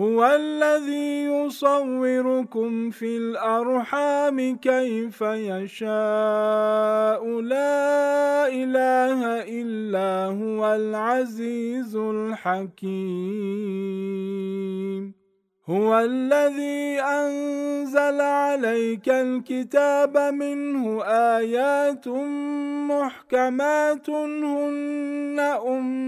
هو الذي يصوركم في الأرحام كيف يشاء. لا إله إلا هو العزيز الحكيم. هو الذي أنزل عليك الكتاب منه آيات محكمات هن أم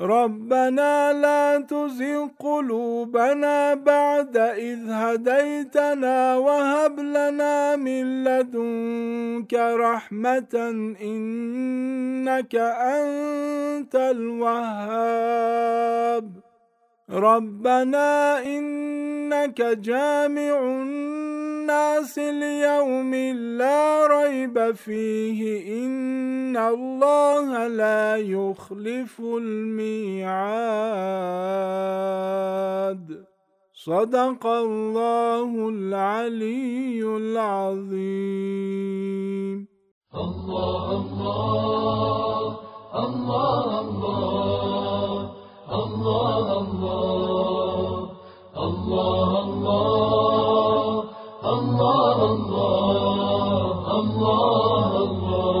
ربنا لا تزغ قلوبنا بعد إذ هديتنا وهب لنا من لدنك رحمة إنك أنت الوهاب. ربنا إنك جامع الناس ليوم لا ريب فيه. إن الله لا يخلف الميعاد. صدق الله العلي العظيم. الله الله الله